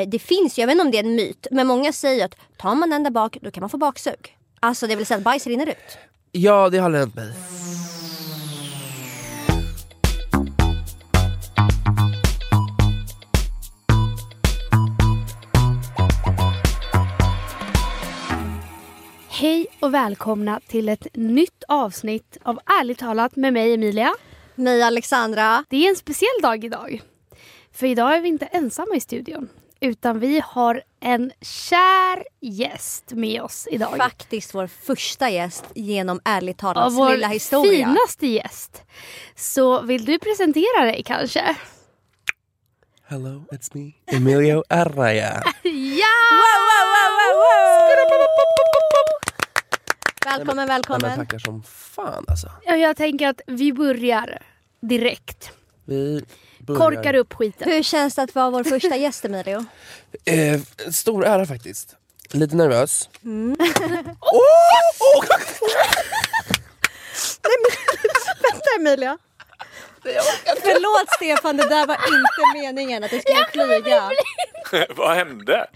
eh, det finns ju, jag vet inte om det är en myt, men många säger att tar man den där bak då kan man få baksug. Alltså det vill säga att bajs rinner ut. Ja, det har hänt mig. Hej och välkomna till ett nytt avsnitt av Ärligt talat med mig Emilia. Mig Alexandra. Det är en speciell dag idag. För idag är vi inte ensamma i studion. Utan vi har en kär gäst med oss idag. Faktiskt vår första gäst genom Ärligt talat vår lilla historia. finaste gäst. Så vill du presentera dig kanske? Hello, it's me, Emilio Arraya. Ja! Wow, wow, wow, wow, wow. Välkommen, Nej, välkommen. men tackar som fan alltså. Ja, Jag tänker att vi börjar direkt. Vi börjar. Korkar upp skiten. Hur känns det att vara vår första gäst Emilio? Eh, stor ära faktiskt. Lite nervös. Mm. Oh, oh! Vänta Emilia. Förlåt Stefan, det där var inte meningen att det skulle flyga. Vad hände?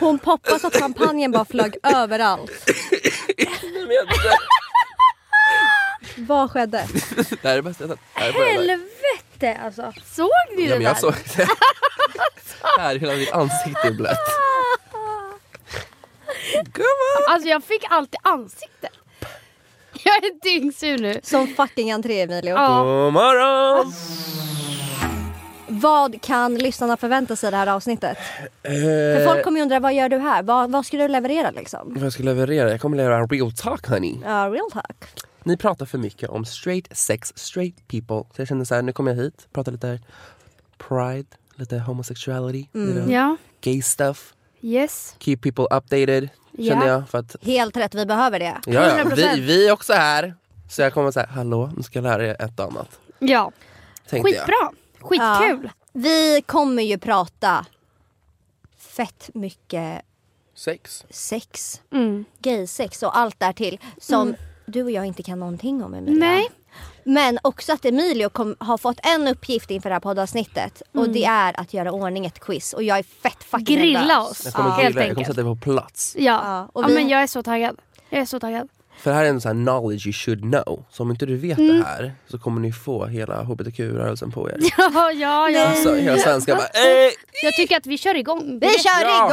Hon poppade så att champagnen bara flög överallt. Vad skedde? Det här är det bästa jag sett. Det Helvete alltså. Såg ni Ja, det men jag där? såg det. Här, hela mitt ansikte är blött. Alltså jag fick allt i ansiktet. Jag är dyngsur nu. Som fucking entré Emilio. Ja. God morgon! Vad kan lyssnarna förvänta sig i det här avsnittet? För Eh, folk kommer ju undra, vad gör du här? Vad, vad ska du leverera liksom? vad jag ska leverera? Jag kommer leverera real talk honey. Ja, real talk. Ni pratar för mycket om straight sex, straight people. Så jag kände så här, nu kommer jag hit, pratar lite pride, lite homosexuality, know, Ja. gay stuff. Yes. Keep people updated, känner Ja. jag. För att, Helt rätt, vi behöver det. ja, ja, 100%. vi, vi är också här. Så jag kommer säga, hallå, nu ska jag lära er ett och annat. Ja. Tänkte jag. Skitbra. Skitkul. Vi kommer ju prata fett mycket Sex. sex, Mm. gaysex och allt därtill som du och jag inte kan någonting om Emilia. Nej. Men också att Emilio kom, har fått en uppgift inför det här poddavsnittet och det är att göra ordning ett quiz och jag är fett fucking Grilla nervös. oss. Jag kommer Helt grilla, jag kommer sätta dig på plats. Ja. Ja, och ja vi- men jag är så taggad. Jag är så taggad. För det här är en sån här knowledge you should know. Så om inte du vet Mm. det här så kommer ni få hela hbtq-rörelsen på er. Ja, ja, ja. Alltså hela svenska bara! Så jag tycker att vi kör igång. Vi kör Ja.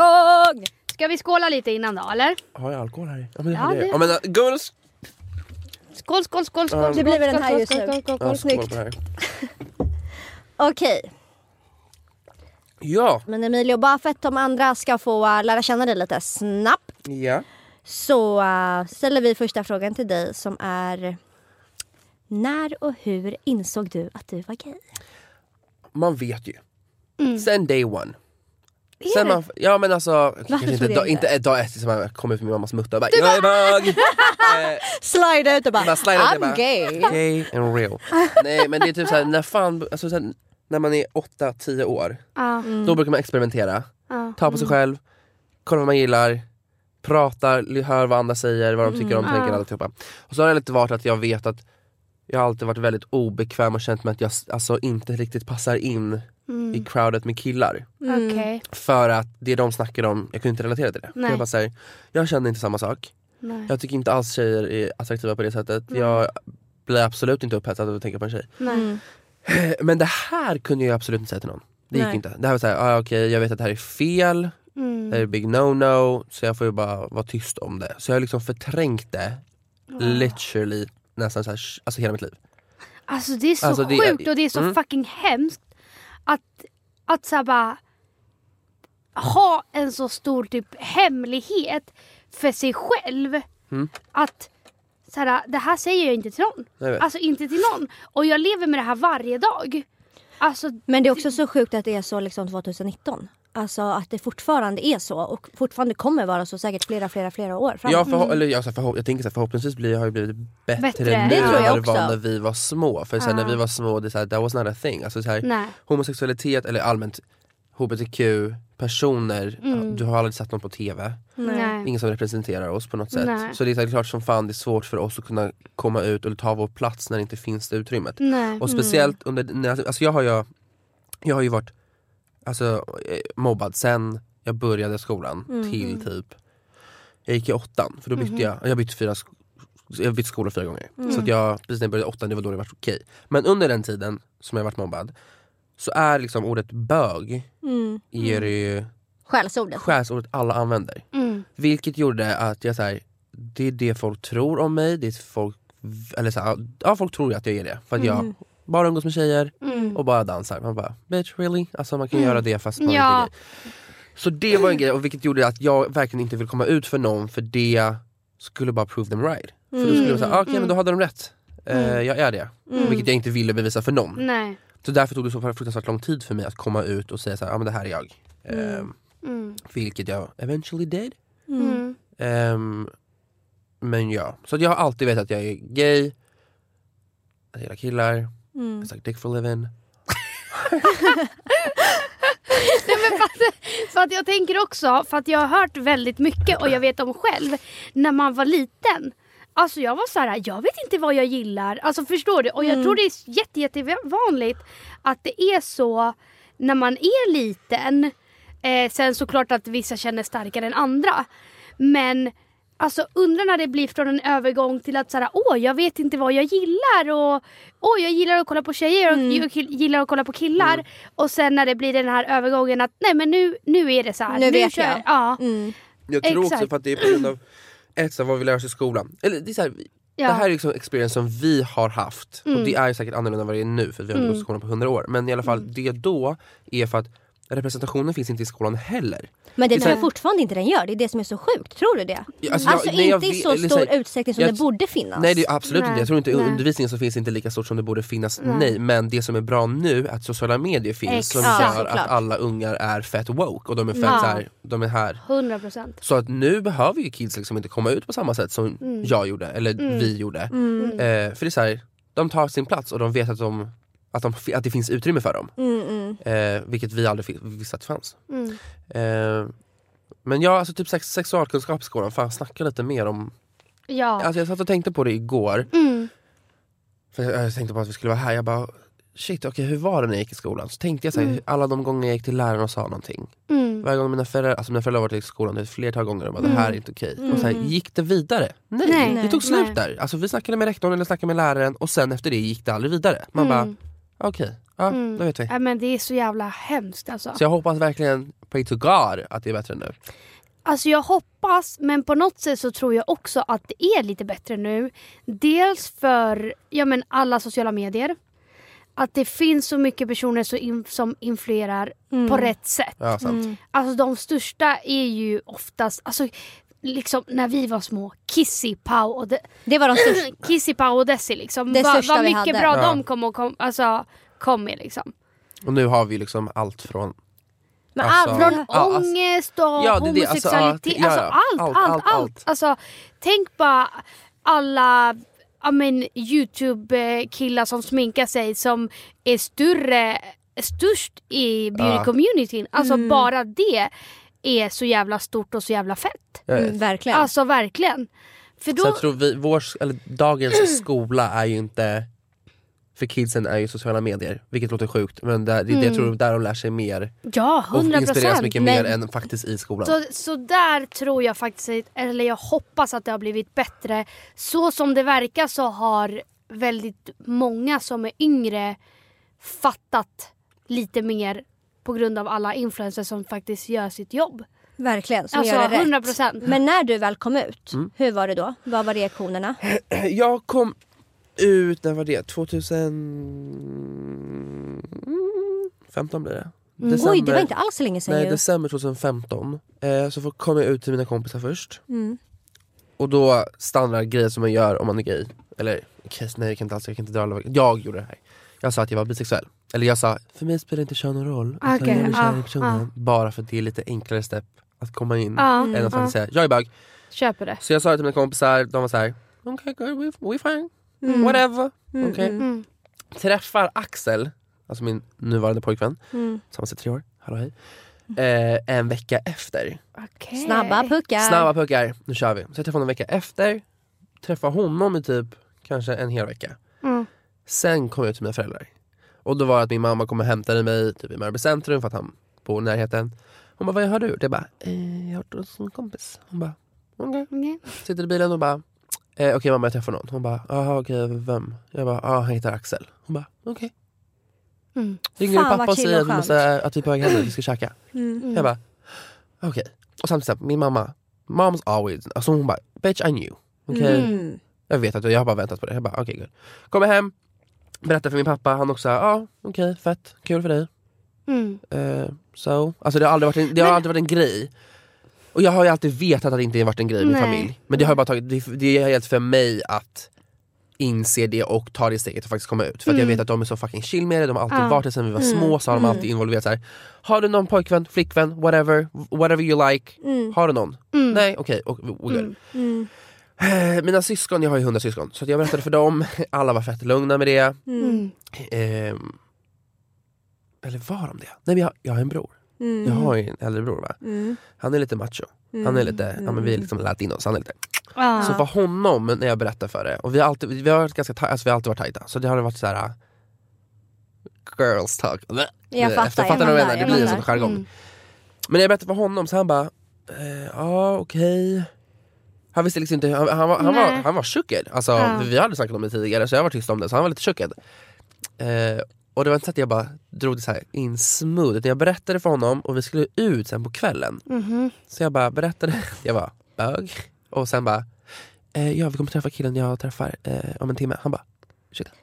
igång! Ska vi skåla lite innan då eller? Har jag alkohol här i? Ja men det Ja, har det- det. Ja men äh, guns! Skål, skål, skål, skål. Ja. Det blir väl den här just nu. skål, skål, skål. snyggt. Okej, Ja, men Emilio bara för att de andra ska få uh, lära känna dig lite snabbt ja. så uh, ställer vi första frågan till dig som är När och hur insåg du att du var gay? Man vet ju. Mm. Sen day one. Sen man, ja men alltså, kanske inte, dag, inte? inte dag ett som man kom ut med min mammas mutta och bara jag är bög! Eh, Slide ut och bara, I'm bara, gay. Gay and real. Nej men det är typ såhär, när fan, alltså såhär, när man är 8-10 år, Ja, då brukar man experimentera. ja. Ta på sig själv, kolla vad man gillar, pratar, hör vad andra säger, vad de tycker om, tänker Ja. alltihopa. Och så har det lite varit att jag vet att jag har alltid varit väldigt obekväm och känt mig att jag alltså, inte riktigt passar in i crowdet med killar. Okej. För att det de snackar om, jag kunde inte relatera till det. Nej. Jag bara säger, jag känner inte samma sak. Nej. Jag tycker inte alls tjejer är attraktiva på det sättet. Jag blir absolut inte upphetsad av att tänka på en tjej. Nej. Men det här kunde jag absolut inte säga till någon. Det gick Nej. inte. Det här var såhär, ah, okej jag vet att det här är fel, Mm. det här är big no-no, så jag får ju bara vara tyst om det. Så jag har liksom förträngt det, literally, nästan så här, alltså hela mitt liv. Alltså det är så Alltså, det- sjukt och det är så Mm. fucking hemskt att, att så här bara ha en så stor typ hemlighet för sig själv. Mm. Att så här, det här säger jag inte till någon. Alltså inte till någon. Och jag lever med det här varje dag. Alltså Men det är också så sjukt att det är så liksom 2019. Alltså att det fortfarande är så och fortfarande kommer vara så säkert flera, flera, flera år framåt. Ja, förho- eller, jag, förho- jag tänker så här, förhoppningsvis blir, har jag blivit bättre, Bättre. nu Det än vad det var när vi var små. För så här, Ja. när vi var små, det så här, that was not a thing. Alltså, så här, nej. homosexualitet eller allmänt hbtq personer, Mm. du har aldrig sett någon på TV. nej. Ingen som representerar oss på något sätt. Nej. Så det är så här, klart som fan det är svårt för oss att kunna komma ut och ta vår plats när det inte finns det utrymmet. nej. Och speciellt under, när, alltså jag har ju, jag har ju varit alltså, eh, mobbad sen jag började skolan Mm. till typ Jag gick i åttan, för då bytte Mhm. jag, jag bytte fyra jag bytte skola fyra gånger. Mm. Så att jag, precis när jag började åttan, det var då det var okej. Men under den tiden som jag varit mobbad så är liksom ordet bög Mm. är det ju Skällsordet. skällsordet alla använder. Mm. Vilket gjorde att jag så här, det är det folk tror om mig, det är folk, eller så här, ja, folk tror att jag är det. För att jag Mm. Bara umgås med tjejer Mm. och bara dansar. Man bara, bitch really? Alltså man kan Mm. göra det fast man Ja. inte gay. Så det var en grej, och vilket gjorde att jag verkligen inte vill komma ut för någon för det skulle bara prove them right. För då skulle jag säga, ah, okej men då hade de rätt. Eh, jag är det. Mm. Vilket jag inte ville bevisa för någon. Nej. Så därför tog det så fruktansvärt lång tid för mig att komma ut och säga så här, ah, men det här är jag. Mm. Eh, Mm. vilket jag eventually did. Mm. Mm. Ehm, men ja, så att jag har alltid vetat att jag är gay, att jag gillar killar, Mm. I suck dick for a living. Nej, men för, att, för att jag tänker också, för att jag har hört väldigt mycket och jag vet om själv, när man var liten. Alltså jag var så här, jag vet inte vad jag gillar. Alltså förstår du? Och jag Mm. tror det är jätte, jättevanligt att det är så när man är liten. Eh, sen såklart att vissa känner starkare än andra. Men Alltså undrar när det blir från en övergång till att såhär, åh jag vet inte vad jag gillar och åh jag gillar att kolla på tjejer och Mm. jag gillar att kolla på killar. Och sen när det blir den här övergången att nej men nu, nu är det så här. Nu vet kör jag. Ja, Mm. Jag tror också Exakt. för att det är på grund av ett, vad vi lär oss i skolan. Eller, det, är så här, ja. det här är liksom experience som vi har haft. Mm. Och det är säkert annorlunda än vad det är nu för vi har inte Mm. gått i skolan på hundra år. Men i alla fall det då är för att representationen finns inte i skolan heller. Men det tror jag fortfarande inte den gör. Det är det som är så sjukt. Tror du det? Ja, Alltså, jag- nej, jag inte i vet- så eller stor här, utsträckning som jag- det borde finnas. Nej det är absolut Nej, inte, jag tror inte i nej. undervisningen så finns inte lika stort som det borde finnas, Nej. nej. Men det som är bra nu är att sociala medier finns som Exakt. gör Ja, såklart. att alla ungar är fett woke och de är fett Ja. här, de är här 100 procent. Så att nu behöver ju kids liksom inte komma ut på samma sätt som Mm. jag gjorde, eller Mm. vi gjorde. Mm. Eh, för det är så här, de tar sin plats och de vet att, de, att, de, att det finns utrymme för dem. Mm, mm. Eh, vilket vi aldrig visste att det fanns. Mm. Eh, men ja, alltså typ sex, sexualkunskap i skolan, fan snacka lite mer om... Ja. Alltså jag satt och tänkte på det igår, Mm. för jag, jag tänkte på att vi skulle vara här, jag bara Shit, okej hur var det när jag gick i skolan? Så tänkte jag så här, Mm. alla de gånger jag gick till läraren och sa någonting. Mm. Varje gång mina föräldrar, alltså mina föräldrar har varit i skolan ett flertal gånger och bara det här är inte okej. Och så här, gick det vidare? Nej, Nej. det tog slut Nej. där. Alltså vi snackade med rektorn eller snackade med läraren och sen efter det gick det aldrig vidare. Man bara. Okej, ja Mm. då vet vi. Ja, men det är så jävla hemskt alltså. Så jag hoppas verkligen, pray to God, att det är bättre nu. Alltså jag hoppas, men på något sätt så tror jag också att det är lite bättre nu. Dels för ja, men alla sociala medier. Att det finns så mycket personer som, in, som influerar Mm. på rätt sätt. Ja, sant. Mm. Alltså de största är ju oftast, alltså liksom när vi var små, Kissy, Pau och de, Det var de största. Kissy, Pau och Desi liksom. Det Vad största vad vi mycket hade. bra Ja. de kom, och kom, alltså, kom med liksom. Och nu har vi liksom allt från Men Alltså- allt, Från Ja, alltså- ångest och Ja, det är det, alltså, homosexualitet, ja, alltså, ja, allt, allt, allt, allt, allt, allt. Alltså, tänk bara alla ja, men, Youtube-killar som sminkar sig som är större, störst i beauty-communityn. Alltså Mm. bara det är så jävla stort och så jävla fett. mm, verkligen. Alltså verkligen. För Så då, jag tror vi, vår, eller dagens skola är ju inte för kidsen är ju sociala medier, vilket låter sjukt men där, det, Mm. jag tror där de lär sig mer ja, och 100 inspireras procent. mycket mer än faktiskt i skolan. Så, så där tror jag faktiskt, eller jag hoppas att det har blivit bättre. Så som det verkar så har väldigt många som är yngre fattat lite mer på grund av alla influencers som faktiskt gör sitt jobb. verkligen, som Alltså gör det 100 rätt. procent. Men när du väl kom ut, Mm. hur var det då? Vad var reaktionerna? Jag kom ut, när var det? 2015 blir det. Mm. Oj, det var inte alls så länge sedan Nej, ju. december 2015. Eh, så kom jag ut till mina kompisar först. Mm. Och då standardgrejer som man gör om man är gay. Eller nej jag kan inte alls, jag kan inte dra alla. Jag gjorde det här. Jag sa att jag var bisexuell. Eller jag sa, för mig spelar inte kön någon roll. Okej, jag blir kär i ah, personen. Bara för att det är lite enklare step att komma in. Än att faktiskt säga, jag är bög. Köper det. Så jag sa det till mina kompisar, de var så här, okej okay, we, we fine, Mm. whatever. Mm, Okej. mm, Mm. Träffar Axel, alltså min nuvarande pojkvän, mm. som har sett tre år, hallå hej. Eh, en vecka efter. Okej. Snabba puckar. Snabba puckar, nu kör vi. Så jag träffar honom en vecka efter, träffar honom i typ kanske en hel vecka. Mm. Sen kom jag ut till mina föräldrar. Och då var det att min mamma kom och hämtade mig typ i Mörby centrum för att han bor i närheten. Hon bara, vad har du gjort? Jag bara, eh, jag har varit hos en kompis. Hon bara, okej. Okej. Sitter i bilen och bara, eh, okej mamma jag träffar någon. Hon bara, jaha okej vem? Jag bara, ja han heter Axel. Hon bara, okej. Mm. Ringer Fan, pappa och säger att vi, måste, att vi är på väg hem vi ska käka? Mm. Jag bara, okej. Och samtidigt, min mamma, mom's always, alltså hon bara, bitch I knew. Okej? Mm. Jag vet att jag har bara väntat på det. Jag bara, okej good. Kommer hem, berättar för min pappa, han också, ja ah, okej fett, kul för dig. Mm. Eh, so. Alltså det har aldrig varit en, det har Men- aldrig varit en grej. Och jag har ju alltid vetat att det inte har varit en grej i min Nej. familj. Men det har bara tagit, det, det är helt för mig att inse det och ta det steget och faktiskt komma ut. För att jag Mm. vet att de är så fucking chill med det, de har alltid Ja. varit det sen vi var Mm. små så har de Mm. alltid involverat så här. Har du någon pojkvän, flickvän, whatever, whatever you like. Mm. Har du någon? Mm. Nej, okej. och och good. Mm. Mm. Eh, Mina syskon, jag har ju hundra syskon, så jag berättade för dem, alla var fett lugna med det. Mm. Ehm, eller var de det? Nej men jag, jag har en bror. Mm. Jag har ju en äldre bror va? Mm. Han är lite macho. Han är lite, ja men vi är liksom latinos, han är lite Ja. Så för honom, när jag berättar för det, och vi har alltid, vi har varit ganska taj- alltså vi har alltid varit tajta, så det har varit så här. äh, Girls talk. Jag Efter- fattar, fattar jag fattar, menar? Det blir en fattar. sån jargong. Mm. Men när jag berättade för honom så han bara, eh, ja okej. Han visste liksom inte, han, han, var, han, var, han var chockad. Alltså, Ja. Vi hade snackat om det tidigare så jag var tyst om det, så han var lite chockad. Eh, och det var inte så att jag bara drog det så här in smooth, jag berättade för honom och vi skulle ut sen på kvällen. Mhm. Så jag bara berättade, jag var bög. Och sen bara, eh, ja vi kommer träffa killen jag träffar eh, om en timme. Han bara, ursäkta.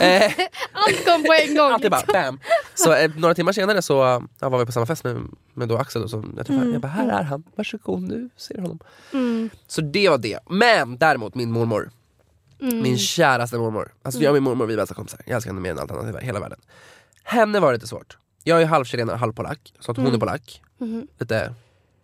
Eh, Allt kom på en gång. allt är bara bam. Så eh, några timmar senare så ja, var vi på samma fest med, med då Axel då, som jag träffade. Mm. Jag bara, här är han, varsågod nu ser du honom. Mm. Så det var det. Men däremot min mormor, Mm. min käraste mormor. Alltså jag och min mormor vi är bästa kompisar. Jag älskar henne mer än allt annat i hela världen. Henne var det lite svårt. Jag är halvchilenare, halvpolack. Så att hon Mm. är polack. Mhm. Lite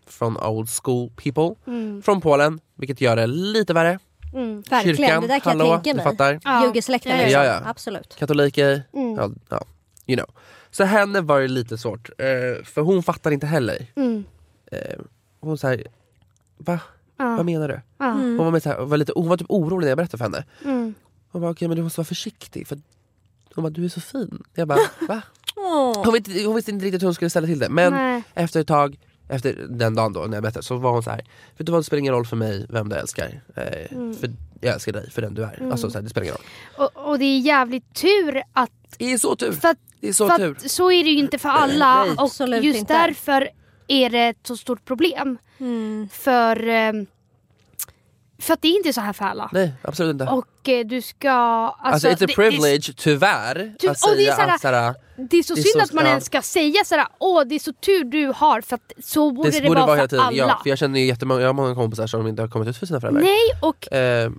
från old school people. Mm. Från Polen, vilket gör det lite värre. Mm. Verkligen, Kyrkan, det där kan hallå, jag tänka du mig. fattar. Ja. Ja, ja. Absolut. Katoliker, Mm. ja, ja, you know. Så henne var det lite svårt, eh, för hon fattar inte heller. Mm. Eh, hon säger va? Ja. Vad menar du? Ja. Hon var, med så här, var lite, hon var typ orolig när jag berättade för henne. Mm. Hon bara okej men du måste vara försiktig för hon bara du är så fin. Jag bara va? Hon visste, hon visste inte riktigt hur hon skulle ställa till det men Nej. efter ett tag, efter den dagen då när jag berättade så var hon så här. Vet du vad det spelar ingen roll för mig vem du älskar. Eh, Mm. För jag älskar dig för den du är. Alltså så här, det spelar ingen roll. Och, och det är jävligt tur att... Det är så tur. För att, Det är så för tur. att så är det ju inte för alla. Nej, och absolut just inte. därför är det ett så stort problem. Mm. För, eh, för att det är inte så här för alla. Nej absolut inte. Och eh, du ska... Alltså, Alltså, it's a det- privilege, tyvärr, Ty- att och det är säga såhär- att såhär, Det är så Det är synd så- att man ja. ens ska säga sådär, åh det är så tur du har för att så borde det, det borde vara för hela tiden. alla. Ja, för jag känner ju jättemånga, jag har många kompisar som inte har kommit ut för sina föräldrar. Nej och, Eh,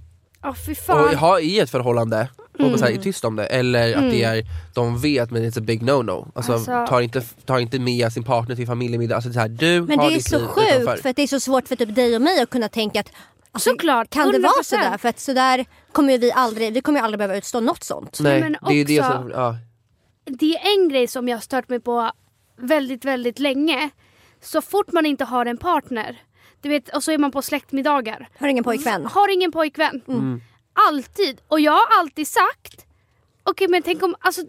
åh fy och fan. har i ett förhållande och Mm. så här, är tyst om det, eller att det är, de vet men it's a big no-no. Alltså, Alltså- tar, inte, tar inte med sin partner till familjemiddag. Alltså, det är så här, du Men har det är ditt så liv sjukt utanför. för att det är så svårt för typ dig och mig att kunna tänka att Såklart, kan det vara 100%. sådär? För att sådär kommer ju vi aldrig, vi kommer ju aldrig behöva utstå något sånt. Nej, men det är ju det också- som, ja. Det är en grej som jag har stört mig på väldigt, väldigt länge. Så fort man inte har en partner, du vet, och så är man på släktmiddagar. Har ingen pojkvän. Har ingen pojkvän. Mm. Alltid. Och jag har alltid sagt, okej men tänk om, alltså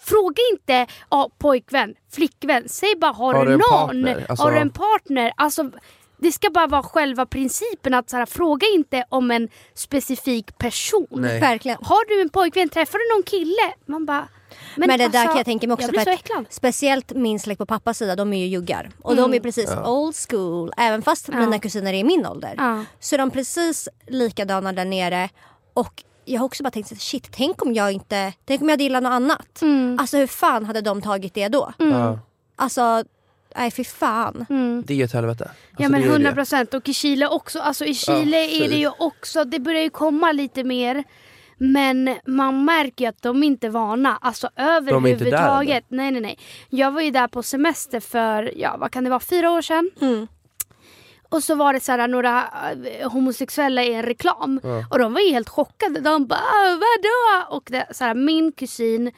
Fråga inte ja, pojkvän, flickvän, säg bara har, Har du någon? partner? Alltså- Har du en partner? Alltså, det ska bara vara själva principen att så här, fråga inte om en specifik person. Nej. Verkligen. Har du en pojkvän, träffar du någon kille? Man bara... Men, det där kan jag tänka mig också för att speciellt min släkt på pappas sida, de är ju juggar. Och de är precis old school. Även fast Mm. Ja. mina kusiner är i min ålder. Ja. Så är de precis likadana där nere. Och jag har också bara tänkt shit, tänk om jag inte, tänk om jag hade gillat något annat. Mm. Alltså hur fan hade de tagit det då? Ja, Alltså, nej fy fan. Mm. det är ju ett helvete. Alltså, Ja men det är ju 100 det. procent och i Chile också. Alltså i Chile Ja, är det ju också, det börjar ju komma lite mer. Men man märker ju att de inte är vana. Alltså överhuvudtaget. Nej nej nej. Jag var ju där på semester för, ja vad kan det vara, fyra år sedan. Mm. Och så var det så här, några eh, homosexuella i en reklam. Och de var ju helt chockade. De bara "Ah, vadå? Och det, så här, min kusin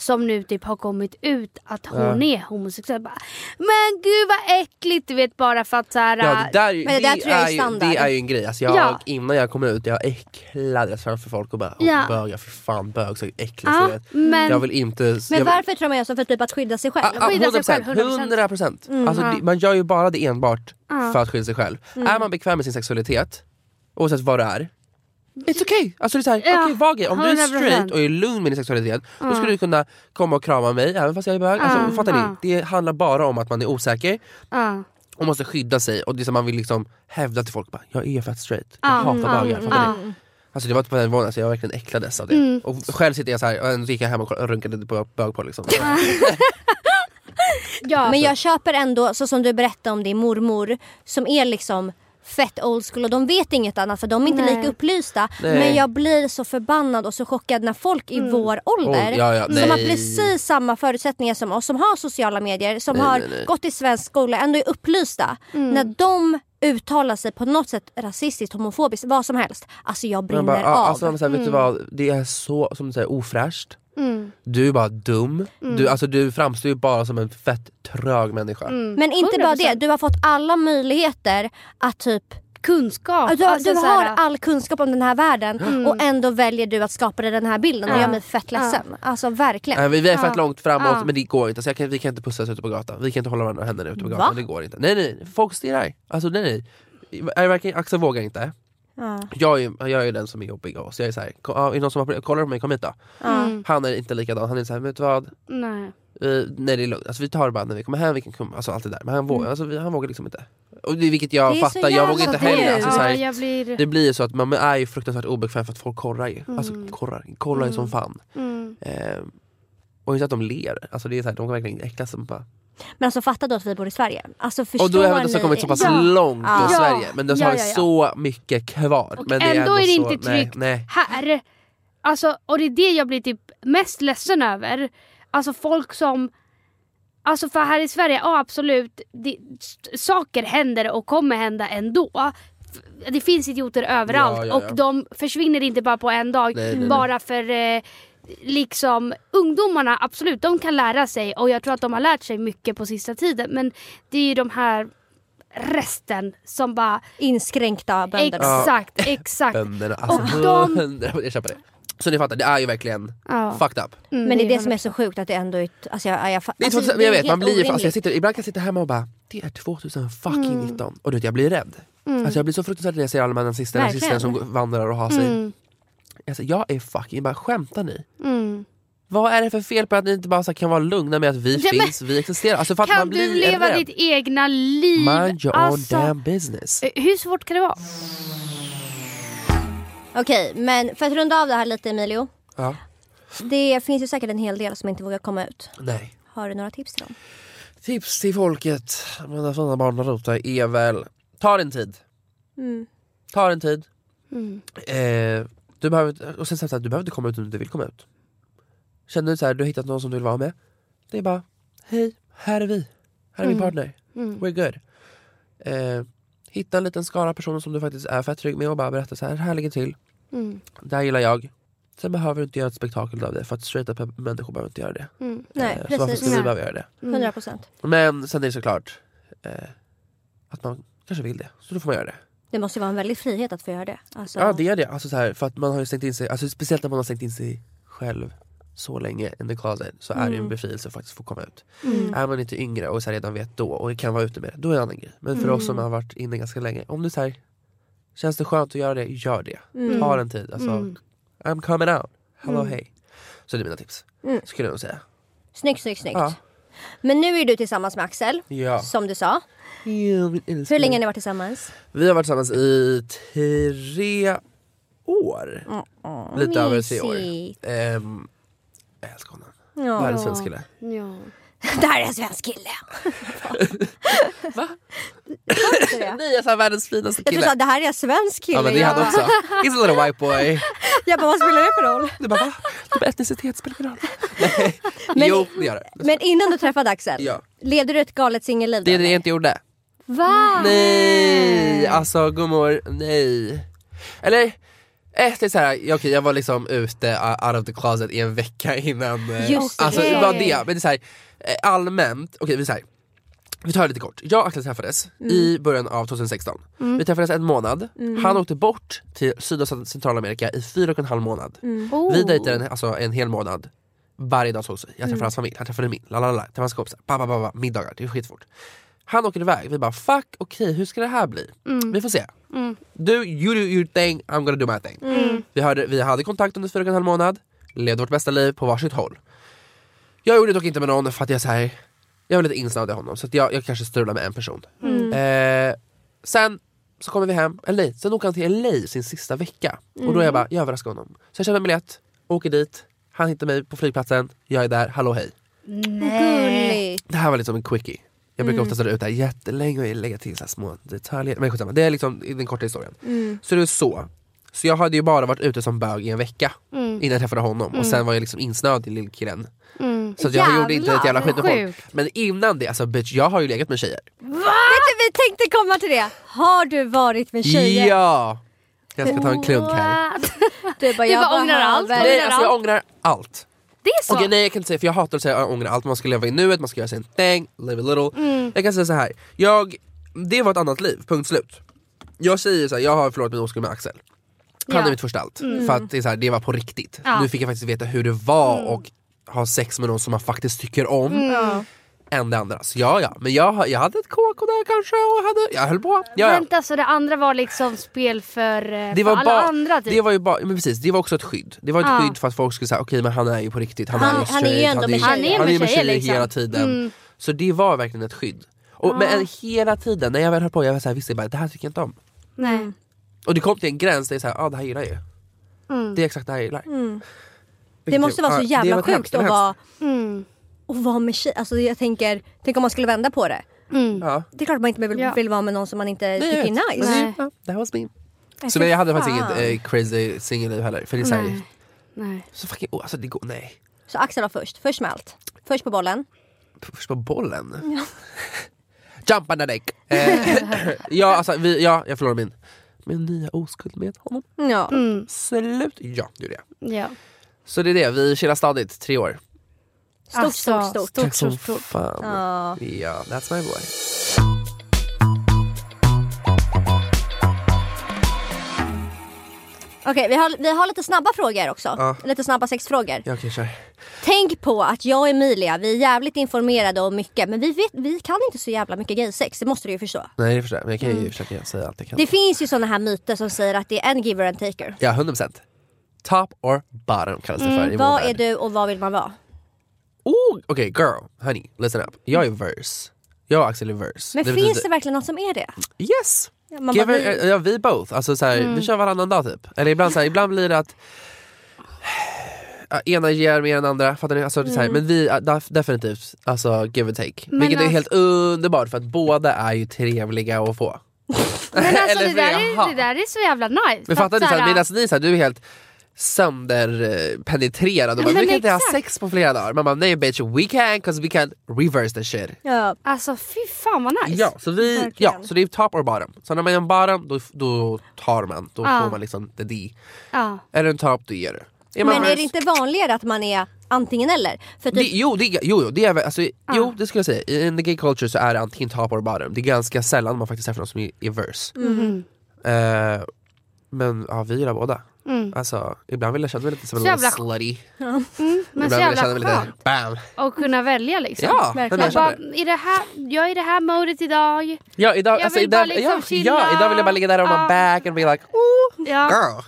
som nu typ har kommit ut att hon är homosexuell. Bara, Men gud vad äckligt du vet bara för att såhär... Ja, det, där, Men det där tror jag är är ju, standard. det är ju en grej. Alltså jag, Ja. Innan jag kom ut, jag äcklades framför folk och bara Ja. ja. bögar, för fan bög så äckligt. Ja, så men- Jag vill inte... Men jag, varför tror man gör så? För typ att skydda sig själv? Ah, ah, Skydda sig 100%, själv, 100%. 100%. Alltså, det, man gör ju bara det enbart för att skydda sig själv. Är man bekväm med sin sexualitet, oavsett vad det är, It's okay! Alltså det är såhär, Ja, okej var gay. Om du är 100%. straight och är lugn med din sexualitet, då skulle du kunna komma och krama mig även fast jag är bög. Alltså, Ja, fattar ni? Det handlar bara om att man är osäker Ja. och måste skydda sig och det är som man vill liksom hävda till folk, bara, jag är fett straight, jag Ja, hatar bögar. Fattar ni? Alltså det var inte på den nivån, alltså, jag verkligen äcklades av det. Mm. Och själv sitter jag så här och gick jag hem och runkade på bög på liksom. Ja. Men jag köper ändå, så som du berättade om din mormor, som är liksom fett old school och de vet inget annat för de är inte Nej. lika upplysta. Nej. Men jag blir så förbannad och så chockad när folk i vår ålder Oh, ja, ja, som nej. har precis samma förutsättningar som oss, som har sociala medier, som har gått i svensk skola, ändå är upplysta. När de uttalar sig på något sätt rasistiskt, homofobiskt, vad som helst. Alltså jag brinner bara, ah, av. alltså, säger, vet du vad, det är så som du säger, ofräscht. Mm. Du är bara dum. Du, alltså, du framstår ju bara som en fett trög människa. Mm. Men inte bara det, 100%. du har fått alla möjligheter att typ Kunskap. Du, alltså, du har här- all kunskap om den här världen och ändå väljer du att skapa dig den här bilden och Ja. gör mig fett ledsen. Alltså verkligen. Nej, vi, vi är fett Ja. långt framåt Ja. men det går inte. Så jag kan, vi kan inte pussas ute på gatan. Vi kan inte hålla varandra händerna ute på Va? gatan. Det går inte. Nej nej, folk stirrar. Alltså nej nej. Är det verkligen, Axel vågar inte. Ja. Jag är, ju- jag är den som är jobbig av oss. Jag är såhär, är det någon som har problem? Kolla på mig, kom hit då. Mm. Han är inte likadan. Han är såhär, vet du vad? Nej. Uh, nej det är lugnt, alltså, vi tar det bara när vi kommer hem, vi kan komma, alltså allt det där. Men han, vågar, alltså, vi, han vågar liksom inte. Och det, vilket jag fattar, jag vågar inte heller. Alltså, så ja, blir... det blir ju så att man är ju fruktansvärt obekväm för att folk korrar ju. Alltså korrar, kollar ju som fan. Mm. Ehm, och inte att de ler, alltså, det är så här, de kan verkligen äcklas. som Bara. Men alltså fatta då att vi bor i Sverige. Alltså Och då är det ni? så kommit så pass Ja. långt Ja. i. Sverige, men det Ja, har ja. så mycket kvar. Och men ändå är det så, inte tryggt Nej, nej. här. Alltså, och det är det jag blir typ mest ledsen över. Alltså folk som... Alltså för här i Sverige, ja absolut, det, saker händer och kommer hända ändå. Det finns idioter överallt Ja, ja, ja. och de försvinner inte bara på en dag. Nej, nej. bara för eh, liksom ungdomarna, absolut, de kan lära sig och jag tror att de har lärt sig mycket på sista tiden. Men det är ju de här resten som bara Inskränkta bönder. exakt, exakt. Bönderna, alltså Och de- 100 jag köper det. Så ni fattar, det är ju verkligen Ja. fucked up. Mm, Men det är det som är 100%. så sjukt att det ändå är... Alltså jag, jag, fa- Det är alltså, 2000, men jag vet, man blir ju, alltså jag sitter, ibland kan jag sitta hemma och bara Det är 2019 och du vet, jag blir rädd. Alltså jag blir så fruktansvärt när jag ser alla de nazister Mm. Verkligen. nazister som vandrar och har sig. Mm, Alltså, jag är fucking, bara skämtar ni? mm. Vad är det för fel på att ni inte bara så kan vara lugna med att vi Ja, men- finns, vi existerar? Alltså för att Kan man blir du leva rädd. ditt egna liv? Mind your Alltså, own damn business. eh, Hur svårt kan det vara? Okej, men för att runda av det här lite Emilio. Ja. Det finns ju säkert en hel del som inte vågar komma ut. Nej. Har du några tips till dem? Tips till folket, mina fina barnarota, är väl Ta din tid. Mm. Ta din tid. Mm. Eh, du behöver, och sen så här, du behöver inte komma ut om du inte vill komma ut. Känner du så här, du har hittat någon som du vill vara med. Det är bara, hej, här är vi. Här är min Mm. partner. Mm. We're good. Eh, hitta en liten skara personer som du faktiskt är fett trygg med och bara berätta så här, här ligger till. Mm. Det här gillar jag. Sen behöver du inte göra ett spektakel av det för att straighta människor behöver inte göra det. Mm. Nej, Eh, så varför precis. ska vi behöva göra det? Mm. 100 procent. Men sen är det såklart eh, att man kanske vill det. Så då får man göra det. Det måste ju vara en väldig frihet att få göra det. Alltså, Ja det är det. Alltså, så här, för att man har stängt in sig, alltså, speciellt när man har stängt in sig själv så länge in the closet så är det ju en Mm. befrielse att faktiskt få komma ut. Mm. Är man inte yngre och så här, redan vet då och kan vara ute med det, då är det en annan grej. Men för oss som Mm. har varit inne ganska länge, om det så här, känns det skönt att göra det, gör det. Mm. Ta den tid. Alltså, Mm. I'm coming out. Hello Mm. hey. Så det är mina tips. Mm. Skulle jag nog säga. Snyggt, snyggt, snyggt. Ja. Men nu är du tillsammans med Axel, ja. som du sa. Hur länge har ni varit tillsammans? Vi har varit tillsammans i tre år. Mm, Lite över tre år. mysigt. Ehm, jag älskar honom. Ja. Världens svensk kille. Ja. Det här är en svensk kille. Va? Det? Nej jag sa världens finaste Jag kille. du sa det här är en svensk kille. Ja men det Jag- också. He's a little white boy. Jag bara, vad spelar det för roll? Du bara va? Du bara etnicitet spelar ingen roll. Nej. Men- jo det gör det. Men innan du träffade Axel, Ja. levde du ett galet singelliv Det är det jag inte gjorde. Va? Nej, alltså gummor, nej. Eller, eh, det är så här, okej, jag var liksom ute uh, out of the closet i en vecka innan. eh, Just alltså det. var det, men det är så här, allmänt, okej vi säger Vi tar det lite kort. Jag och Axel träffades i början av 2016. Mm. Vi träffades en månad. Han åkte bort till Syd och Centralamerika i fyra och en halv månad. Oh. Vi dejtade en, alltså, en hel månad. Varje dag sågs vi. Jag träffade hans familj, han träffade min. Lalala, träffade hans kompisar. Ba, ba, ba, ba, middagar, det är skitfort. Han åker iväg, vi bara fuck, okej hur ska det här bli? Vi får se. Du, you do your thing, I'm gonna do my thing. Vi, hade, vi hade kontakt under fyra och en halv månad, levde vårt bästa liv på varsitt håll. Jag gjorde dock inte med någon för att jag så här, jag var lite insnöad i honom så att jag, jag kanske strulade med en person. Eh, sen så kommer vi hem, eller nej, sen åker han till LA sin sista vecka. Och då är jag bara, jag överraskar honom. Så jag köper en biljett, åker dit, han hittar mig på flygplatsen, jag är där, hallå hej. Gulligt. Det här var liksom en quickie. Jag brukar ofta ställa ut det här jättelänge och lägga till så här små detaljer. Men skitsamma, det är liksom i den korta historien. Så det är så. Så jag hade ju bara varit ute som bög i en vecka innan jag träffade honom och sen var jag liksom insnöad i lillkillen. Så att jag gjorde inte ett jävla skit med folk. Men innan det, alltså bitch, jag har ju legat med tjejer. Vet du, vi tänkte komma till det. Har du varit med tjejer? Ja! Jag ska ta en klunk här. Du bara, Du jag bara ångrar allt. Nej, alltså jag ångrar allt. Det är så? Okej nej jag kan inte säga för jag hatar att säga jag ångrar allt, man ska leva i nuet, man ska göra sin thing, live a little. Mm. Jag kan säga så här. jag, det var ett annat liv, punkt slut. Jag säger så här, jag har förlorat min oskuld med Axel. Han Ja. mitt första allt. För att det, är så här, det var på riktigt. Ja. Nu fick jag faktiskt veta hur det var och ha sex med någon som man faktiskt tycker om. Ja. Än det andra. Så ja ja, men jag, jag hade ett KK där kanske och hade, jag höll på. Ja, ja. Vänta, så det andra var liksom spel för, eh, Det för var, alla andra typ? det var ju bara, men precis, det var också ett skydd. Det var ett Ja. skydd för att folk skulle säga okej men han är ju på riktigt, han, Han- är ju han är ju straight, ändå med han är ju med tjejer, liksom. hela tiden. Mm. Så det var verkligen ett skydd. Och, Men hela tiden när jag väl höll på, jag var såhär, visste jag bara det här tycker jag inte om. Nej. Och det kom till en gräns där jag såhär, ja ah, det här gillar jag ju. Mm. Det är exakt det här jag gillar. Det Vilket måste vara så ja, det jävla var hemskt, sjukt det att vara, Mm. att vara med tjejer. Alltså jag tänker, tänk om man skulle vända på det. Mm. Ja. Det är klart man inte vill, Ja. vill vara med någon som man inte Nej, tycker är nice. Nej. det- ja, det här var min. Nej, Så men jag hade faktiskt inget eh, crazy singelliv heller. För det är såhär, Nej. Nej. så fucking, oh, alltså det går, nej. Så Axel var först, först med allt. Först på bollen. Först på bollen. Jump on the deck. Eh, ja, alltså, vi, ja, jag förlorade min, min nya oskuld med honom. Ja. Mm. Slut. Ja, det är det. Ja. Så det är det, vi chillar stadigt, tre år. Stort, Alltså, stort, stort. stort, stort, stort. fan. Ja. Ja, that's my boy. Okej, vi, har, vi har lite snabba frågor också. Ja. Lite snabba sexfrågor. Ja, kör. Tänk på att jag och Emilia, vi är jävligt informerade om mycket men vi, vet, vi kan inte så jävla mycket gaysex, det måste du ju förstå. Nej det förstår jag, men jag kan ju försöka säga allt jag kan. Det finns ju såna här myter som säger att det är en giver and taker. Ja, 100%. Top or bottom kallas det för i Mm, vad vår är du och vad vill man vara? Oh, Okej girl, honey, listen up. Jag är verse. Jag och Axel är verse. Men det finns betyder- det verkligen någon som är det? Yes! Ja, man Give bara, vi- ja, vi both. Alltså, så här, Vi kör varannan dag typ. Eller ibland, så här, ibland blir det att ena ger mer än andra, fattar ni? Alltså, är så här, Men vi, definitivt, alltså give and take. Men Vilket är alltså- helt underbart för att båda är ju trevliga att få. Men alltså det där, är, det där är så jävla nice. Men fattar att ni? Medan ni, så här, du är helt sönderpenetrerad och bara, vi kan inte ha sex på flera dagar. Man bara nej bitch we can cause we can reverse the shit. Ja. Alltså fy fan vad nice. Ja, så, vi, Verkligen. ja, så det är top or bottom. Så när man är en bottom då, då tar man, då Ja. får man liksom the D. Ja. Är det en top då ger du. Är Men är det inte vanligare att man är antingen eller? För det, typ, jo, det, jo, jo, det är, alltså, jo det skulle jag säga. In the gay culture så är det antingen top or bottom. Det är ganska sällan man faktiskt träffar någon som är, är verse. Mhm. Eh, men ja, vi gillar båda. Mm. Alltså, ibland vill jag känna mig lite som en jävla- slutty. Mm, men så Ibland vill jag jävla känna mig lite bam. att kunna välja liksom. Ja, verkligen. jag Jag, bara, det. i det här, jag är i det här modet idag. Ja, idag, Jag alltså, vill bara idag, liksom ja, chilla. ja, idag vill jag bara ligga där on my Ja. back and be like ooh Ja. girl.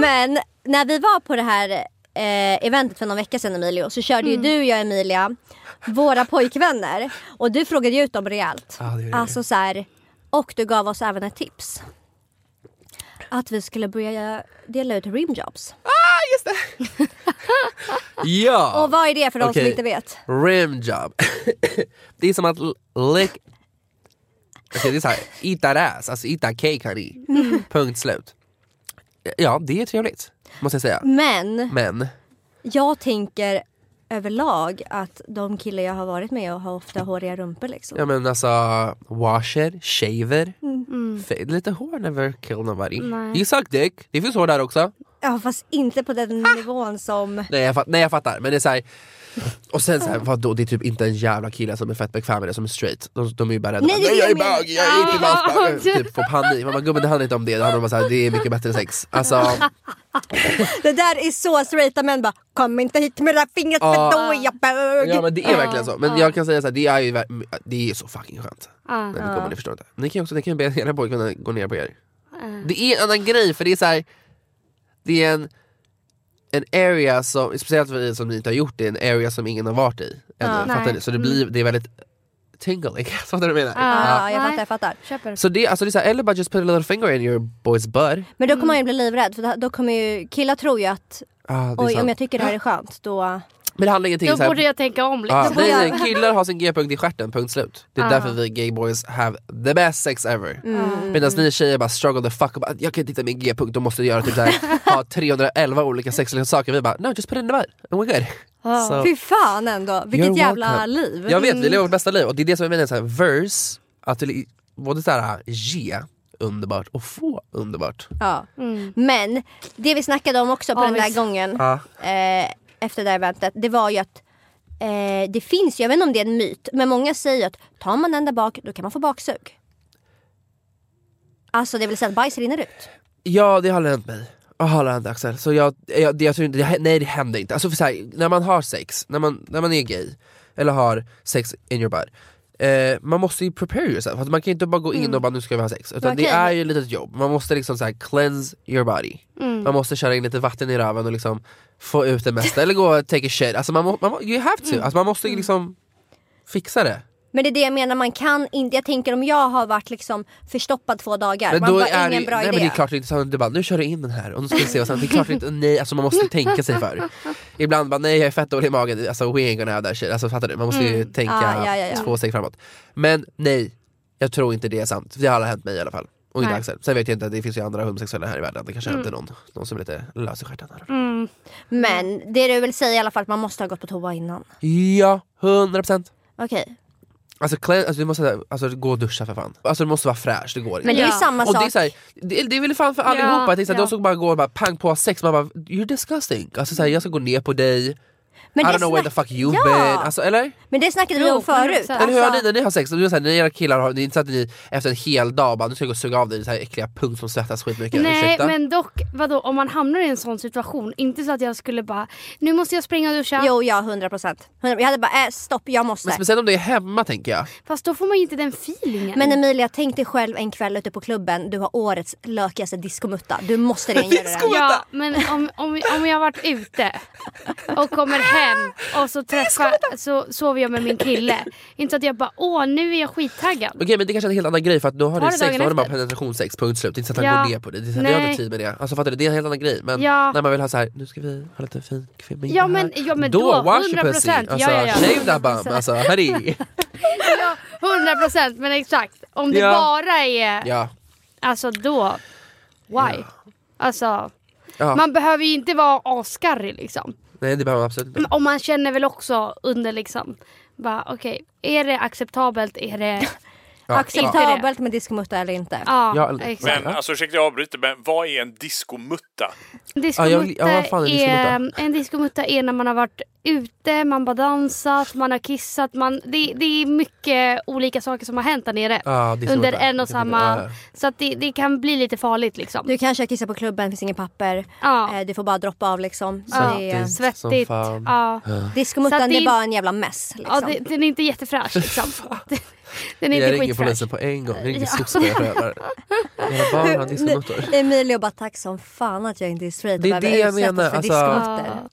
Men när vi var på det här eh, eventet för någon vecka sedan Emilio så körde Mm. ju du, jag och Emilia våra pojkvänner och du frågade ju ut dem rejält. Ja, det jag. Alltså så här, och du gav oss även ett tips. Att vi skulle börja dela ut rimjobs. Ja! Och vad är det för de som Okej. inte vet? Rimjob. det är som att lick... Okej det är såhär, eat that ass, alltså eat that cake honey. Mm. Punkt slut. Ja det är trevligt, måste jag säga. Men Men, jag tänker överlag att de killar jag har varit med och har ofta håriga rumpor liksom. ja men alltså washer, shaver. Mm. F- Lite hår never kill nobody. Nej. You suck dick, det finns hår där också. Ja fast inte på den nivån som... Nej jag, fatt, nej jag fattar, men det är såhär och sen såhär, vadå det är typ inte en jävla kille som är fett bekväm med det som är straight. De, de är ju bara rädda, Nej, nej jag är bög, jag är inte Ja. landsbög Typ får panik, man bara gubben det handlar inte om det, det handlar om att det är mycket bättre sex. Alltså, Det där är så straighta män bara Kom inte hit med det där fingret för då är jag bög. ja men det är verkligen så, men jag kan säga såhär, det är ju det är så fucking skönt. Men det kommer ni förstår inte. Ni kan ju också ni kan be era pojkar gå ner på er. Det är en annan grej för det är så här. Det är en en area som, speciellt för er som ni inte har gjort det, en area som ingen har varit i ännu, Ja. fattar Nej. ni? Så det blir, det är väldigt tingling, fattar du vad jag menar? Ja, jag Nej. fattar, jag fattar. Köper. Så det, alltså det är så här, eller bara just put a little finger in your boy's butt Men då kommer man ju bli livrädd för då- då kommer ju killar tror ju att ah, oj sant. om jag tycker det här är skönt då... Men det handlar ingenting Då borde jag tänka om lite. ah, nej, killar har sin g-punkt i stjärten, punkt slut Det är Ah. därför vi gay boys have the best sex ever Mm. Medan ni tjejer bara struggle the fuck, bara, jag kan inte hitta min g-punkt, då måste jag göra typ här, ha 311 olika sexuella saker, vi bara no just put it in the butt and we're good Så- Fy fan ändå, vilket You're jävla welcome. liv. Jag vet, vi lever vårt bästa liv och det är det som jag menar, så här, verse, att både så här, ge underbart och få underbart Ja. Mm. Men det vi snackade om också på Ja, den där visst. gången Ja. eh, efter det där eventet, det var ju att eh, det finns, jag vet inte om det är en myt, men många säger att tar man den där bak då kan man få baksug. Alltså det vill säga att bajs rinner ut. Ja det har aldrig hänt mig Jag har aldrig hänt Axel, så jag, jag, det- jag tror inte, det, nej det händer inte. Alltså för så här, när man har sex, när man, när man är gay, eller har sex in your butt Eh, man måste ju prepare yourself, Alltså, man kan inte bara gå in och bara nu ska vi ha sex. Utan det Okej. är ju ett litet jobb, man måste liksom så här, cleanse your body. Man måste köra in lite vatten i röven och liksom få ut det mesta, eller gå och take a shit. Alltså man, må, man you have to, alltså man måste ju liksom fixa det. Men det är det jag menar, man kan inte, jag tänker om jag har varit liksom förstoppad två dagar, Men man bara är ingen det, bra nej, idé. men det är klart inte så, du bara nu kör du in den här och nu ska vi se och sen, det är klart inte, nej alltså man måste tänka sig för. Ibland bara nej jag är fett dålig i magen, alltså we ain't gonna have that shit, alltså fattar du? Man måste ju tänka Ah, ja, ja, ja. två steg framåt. Men nej, jag tror inte det är sant, det har aldrig hänt mig i alla fall. Och Nej. Axel. Sen vet jag inte, det finns ju andra homosexuella här i världen, det kanske händer någon, någon som är lite lös i stjärten. Mm. Men det du vill säga i alla fall att man måste ha gått på toa innan. Ja, 100%. Okej. Alltså, clean, alltså du måste alltså, gå och duscha för fan. Alltså du måste vara fräsch, det går inte. Men det är ju samma Och det är, så här, det, det är väl fan för allihopa, Ja, jag tänkte, så här, ja. de som bara går och bara pang på sex, man bara you're disgusting. Alltså, så här, jag ska gå ner på dig, Men I det don't know where the fuck you've Ja. been. Alltså, eller? Men det snackade vi om förut. 100%. eller hur har ni Alltså, när ni har sex? Det är så här, när era killar har, det är inte så att ni efter en hel dag bara nu ska jag gå och suga av dig så här äckliga punkt som svettas skitmycket. Nej Ursäkta? men dock, vadå om man hamnar i en sån situation, inte så att jag skulle bara nu måste jag springa och duscha. Jo, ja, 100 procent. Jag hade bara, äh, stopp, jag måste. Men speciellt om du är hemma tänker jag. Fast då får man ju inte den feelingen. Men Emilia, tänk dig själv en kväll ute på klubben, du har årets lökigaste diskomutta. Du måste rengöra den. Ja, men om, om, om jag har varit ute och kommer hem och så, träffar, så sover jag med min kille. Inte så att jag bara åh nu är jag skittaggad. Okej men det kanske är en helt annan grej för att då har Ta ni sex, då har ni bara penetrationssex, punkt slut. Det är inte så att Ja. han går ner på det, det är så att jag har Nej. inte tid med det. Alltså fattar du, det är en helt annan grej. Men Ja. när man vill ha så här, nu ska vi ha lite fin kvinna Ja, men- ja, men då, wash your 100%. pussy. Ja, Alltså ja, ja. shave that bum, alltså hörni. Ja, 100 procent men exakt. Om det Ja. bara är, Ja. alltså då, why? Alltså, Ja. man behöver ju inte vara asskarrig liksom. Nej det behöver man absolut inte. Och man känner väl också under liksom, bara okej, är det acceptabelt? Är det... Ja. Acceptabelt med diskomutta eller inte? Ja, Ja, exakt. Men alltså ursäkta jag avbryter, men vad är en diskomutta? Diskomutta Ja, jag- ja, fan är diskomutta? är, en diskomutta är när man har varit ute, man bara dansat, man har kissat. Man, det, det är mycket olika saker som har hänt där nere. Ja, diskomutta. under en och samma... ja, ja. Så att det, det kan bli lite farligt liksom. Du kanske kissar på klubben, finns inget papper. Ja. Eh, Du får bara droppa av liksom. Så Ja. det är, Svettigt. Ja. diskomuttan det det- är bara en jävla mess. Liksom. Ja, det, den är inte jättefräsch liksom. Den är Jag inte ringer polisen på en gång, jag ringer Ja. soc jag prövar. Era barn har diskomuttor. Emilio bara tack som fan att jag inte är straight Det är och det behöver jag menar, för alltså- diskomuttor.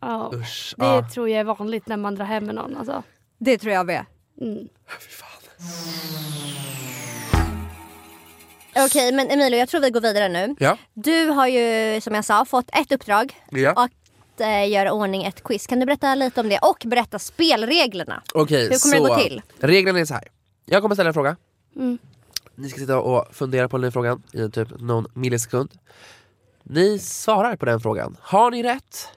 Ja. Usch. Det ja. tror jag är vanligt när man drar hem med någon. Alltså. Det tror jag med. Mm. Okej men Emilio jag tror vi går vidare nu. Ja. Du har ju som jag sa fått ett uppdrag Ja. Att eh, göra ordning ett quiz. Kan du berätta lite om det och berätta spelreglerna? Okej, Hur kommer det så gå till? reglerna är så här. Jag kommer ställa en fråga. Mm. Ni ska sitta och fundera på den här frågan i typ någon millisekund. Ni svarar på den frågan. Har ni rätt?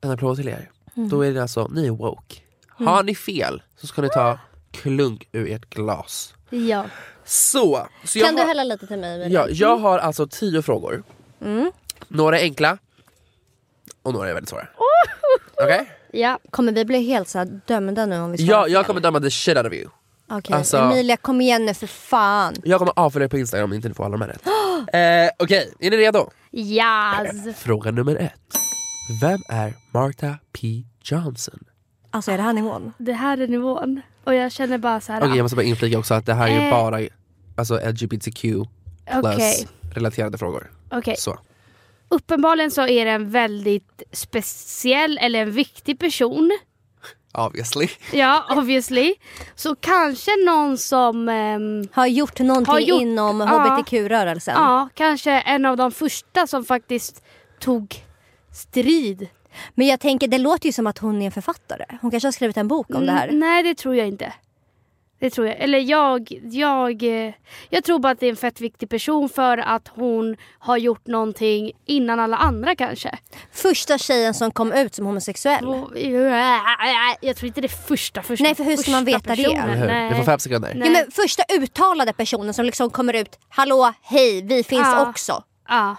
En applåd till er. Mm. Då är det alltså, ni är woke. Har ni fel så ska ni ta klunk ur ert glas. Ja. Så, så Kan du har, hälla lite till mig ja, jag har alltså tio frågor. Mm. Några enkla och några är väldigt svåra. Okej? Ja. Kommer vi bli helt så här dömda nu om vi Ja, jag kommer döma the shit out of you. Okej, Alltså- Emilia kom igen nu för fan. Jag kommer avfölja er på Instagram om ni inte får alla de här rätt. eh, Okej, är ni redo? Yes. Fråga nummer ett. Vem är Martha P Johnson? Alltså är det här nivån? Det här är nivån. Och jag känner bara så här. Okej, jag måste bara inflika också att det här är Eh. bara alltså, LGBTQ plus relaterade frågor. Okej. Så. Uppenbarligen så är det en väldigt speciell eller en viktig person. Obviously. Ja, obviously. Så kanske någon som, ehm, Har gjort någonting Har gjort- inom ja. hbtq-rörelsen? ja, kanske en av de första som faktiskt tog strid. Men jag tänker, det låter ju som att hon är en författare. Hon kanske har skrivit en bok om det här. Mm, nej, det tror jag inte. Det tror jag. Eller jag, jag, eh, jag tror bara att det är en fett viktig person för att hon har gjort någonting innan alla andra kanske. Första tjejen som kom ut som homosexuell. Jag tror inte det är första, första Nej, för hur ska man veta det? personen. Hur? Nej. Ni får fem sekunder. Nej. Ja, men första uttalade personen som liksom kommer ut. Hallå, hej, vi finns Ja. också. Ja,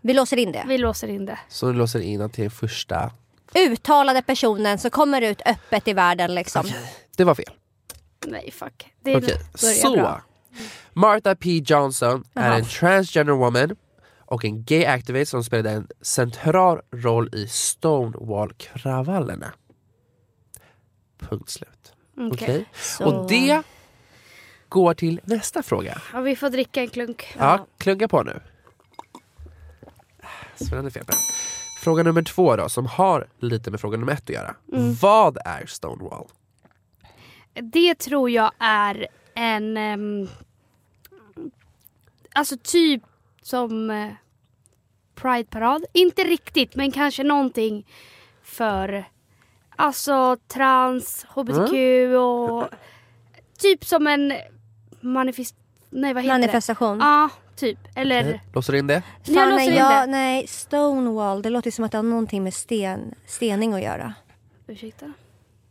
Vi låser in det. vi låser in det. Så du låser in till första. Uttalade personen som kommer ut öppet i världen liksom. Det var fel. Nej, fuck. Det börjar så. bra. Martha P Johnson är Jaha. en transgender woman och en gay activist som spelade en central roll i Stonewall-kravallerna. Punkt slut. Okej. Okej? Så- Och det går till nästa fråga. Ja, vi får dricka en klunk. Ja, klunga på nu. Spännande fel. Fråga nummer två då, som har lite med fråga nummer ett att göra. Mm. Vad är Stonewall? Det tror jag är en... ehm, alltså typ som eh, Pride-parad. Inte riktigt, men kanske någonting för alltså trans, hbtq och typ som en manifest... Nej, vad heter Manifestation. det? Ja, typ. Eller... Okej, Låser du in det? Jag Fan, låser nej, in jag, det. nej, Stonewall, det låter som att det har någonting med sten, stening att göra. Ursäkta?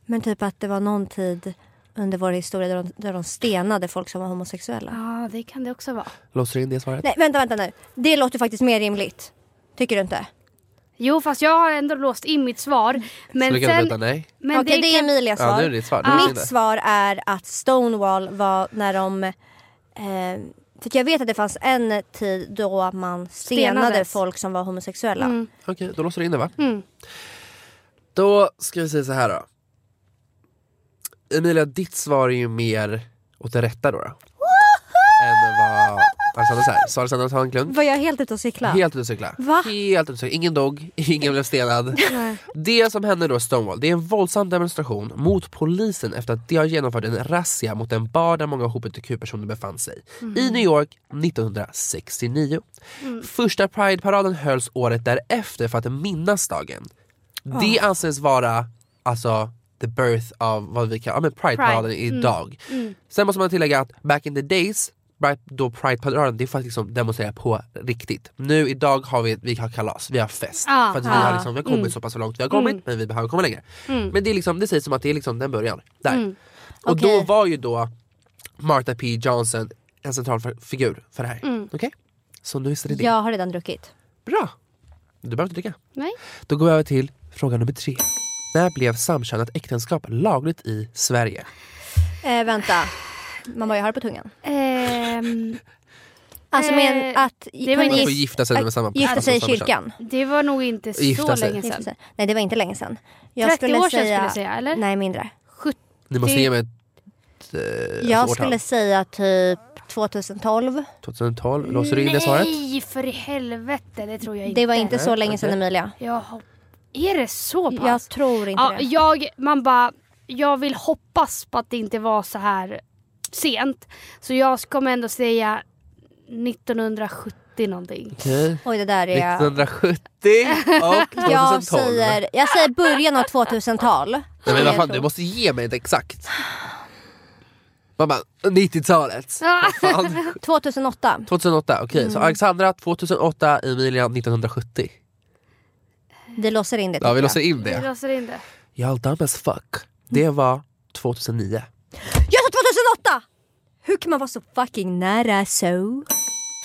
Men typ att det var någon tid under vår historia där de, där de stenade folk som var homosexuella. Ja, det kan det också vara. Låser in det svaret? Nej, vänta, vänta nu. Det låter faktiskt mer rimligt. Tycker du inte? Jo, fast jag har ändå låst in mitt svar. Men så du kan sen... nej? Men Okej, det, är kan- Emilias Ja, svar. nu är det svar. In Mitt det. svar är att Stonewall var när de... Eh, för jag vet att det fanns en tid då man stenade Stenades. folk som var homosexuella. Mm. Okej, då låser du in det va? Mm. Då ska vi säga så här då. Emilia, ditt svar är ju mer åt det rätta då. då. än vad säger. Så en klunk. Var jag helt ute och cykla? Helt ute och cykla. Va? Helt ute och cykla. Ingen dog, ingen blev stenad. Det som hände då i Stonewall, det är en våldsam demonstration mot polisen efter att de har genomfört en razzia mot en bar där många hbtq-personer befann sig. I New York 1969. Första Pride-paraden hölls året därefter för att minnas dagen. Det anses vara alltså the birth av vad vi kallar ja, men Pride-paraden Pride. idag. Sen måste man tillägga att back in the days då Pride-paraden, det är faktiskt liksom demonstrera på riktigt. Nu idag har vi, vi har kalas, vi har fest. Ah, för att vi ah. har, liksom, vi har kommit så pass långt vi har kommit men vi behöver komma längre. Men det, är liksom, det sägs som att det är liksom den början. Där. Och då var ju då Martha P Johnson en central figur för det här. Okej? Så nu är det det. Jag har redan druckit. Bra! Du behöver inte dricka. Nej. Då går vi över till fråga nummer tre. När blev samkönat äktenskap lagligt i Sverige? Eh, vänta. Mamma, jag har det på tungan. Ehm, Alltså men Eh, att det var Man får gifta sig med samma gifta sig i kyrkan. det var nog inte så Gifta sig. länge sedan. Nej det var inte länge sedan. 30 år sedan skulle jag säga, eller? Nej mindre. Ni måste ge mig ett eh, Jag årtal. skulle säga typ 2012. 2012, låser du in det svaret? Nej, för i helvete. Det tror jag inte. Det var inte så länge sedan. Emilia. Jag hop- är det så pass? Jag tror inte ja, det. jag, man bara, jag vill hoppas på att det inte var så här sent. Så jag kommer ändå säga 1970 någonting. Okej. Oj det där är... 1970 och 2012. Jag säger, jag säger början av 2000-tal. Nej, men vad fan, du måste ge mig ett exakt. Mamma, 90-talet. Vad fan? 2008. 2008, okej. Mm. Så Alexandra 2008, Emilia 1970. Vi låser in det. Ja, vi låser in Vi det. låser in det. Y'all dumb as fuck. Det var 2009. jag. Sa 2008! Hur kan man vara så fucking nära så?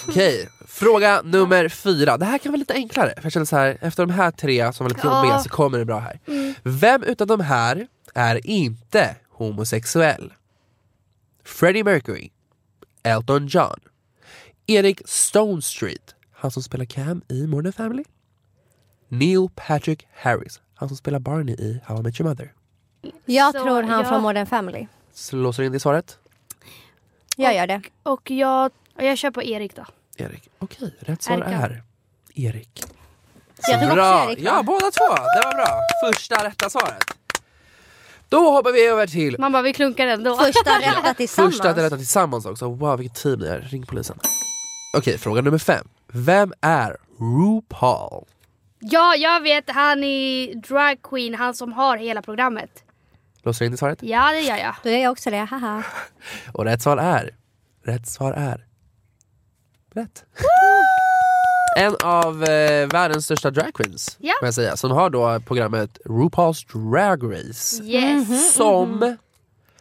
Okej, fråga nummer fyra. Det här kan vara lite enklare. För jag känner så här, efter de här tre som var lite jobbiga Ja. så kommer det bra här. Vem utav de här är inte homosexuell? Freddie Mercury, Elton John, Erik Stone Street, han som spelar Cam i Modern Family, Neil Patrick Harris, han som spelar Barney i How I Met Your Mother. Jag Så, tror han ja. från Modern Family. Så låser du in det svaret? Jag gör det. Och jag, och jag kör på Erik då. Erik. Okej, rätt svar Erika. är Erik. Jag tog också Bra! Erik. Ja, båda två. Det var bra. Första rätta svaret. Då hoppar vi över till Man bara, vi klunkar ändå. Första rätta tillsammans. första rätta tillsammans också. Wow, vilket team ni är. Ring polisen. Okej, fråga nummer fem. Vem är RuPaul? Ja, jag vet. Han är drag queen, han som har hela programmet. Låser in det svaret? Ja, det gör jag. Då gör jag också det, haha. Och rätt svar är... Rätt svar är... Rätt. En av eh, världens största dragqueens, Ja. jag säga, som har då programmet RuPaul's Drag Race. Yes. Som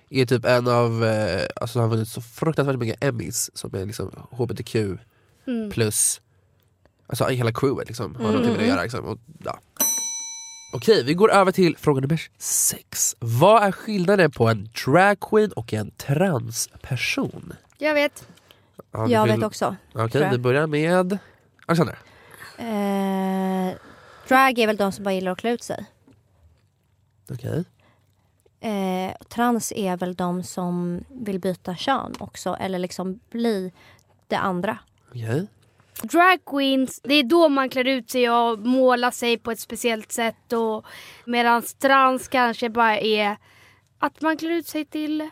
är typ en av, eh, alltså har vunnit så fruktansvärt mycket Emmys som är liksom HBTQ Mm. plus, alltså hela crewet liksom har någonting med det att göra. Liksom. Och, ja. Okej, vi går över till fråga nummer sex. Vad är skillnaden på en dragqueen och en transperson? Jag vet. Ja, Jag vill- vet också. Okej, vi börjar med Alexander. Eh, drag är väl de som bara gillar att klä ut sig. Okej. Eh, trans är väl de som vill byta kön också. Eller liksom bli det andra. Okej. Drag queens, det är då man klär ut sig och målar sig på ett speciellt sätt. Och Medan trans kanske bara är att man klär ut sig till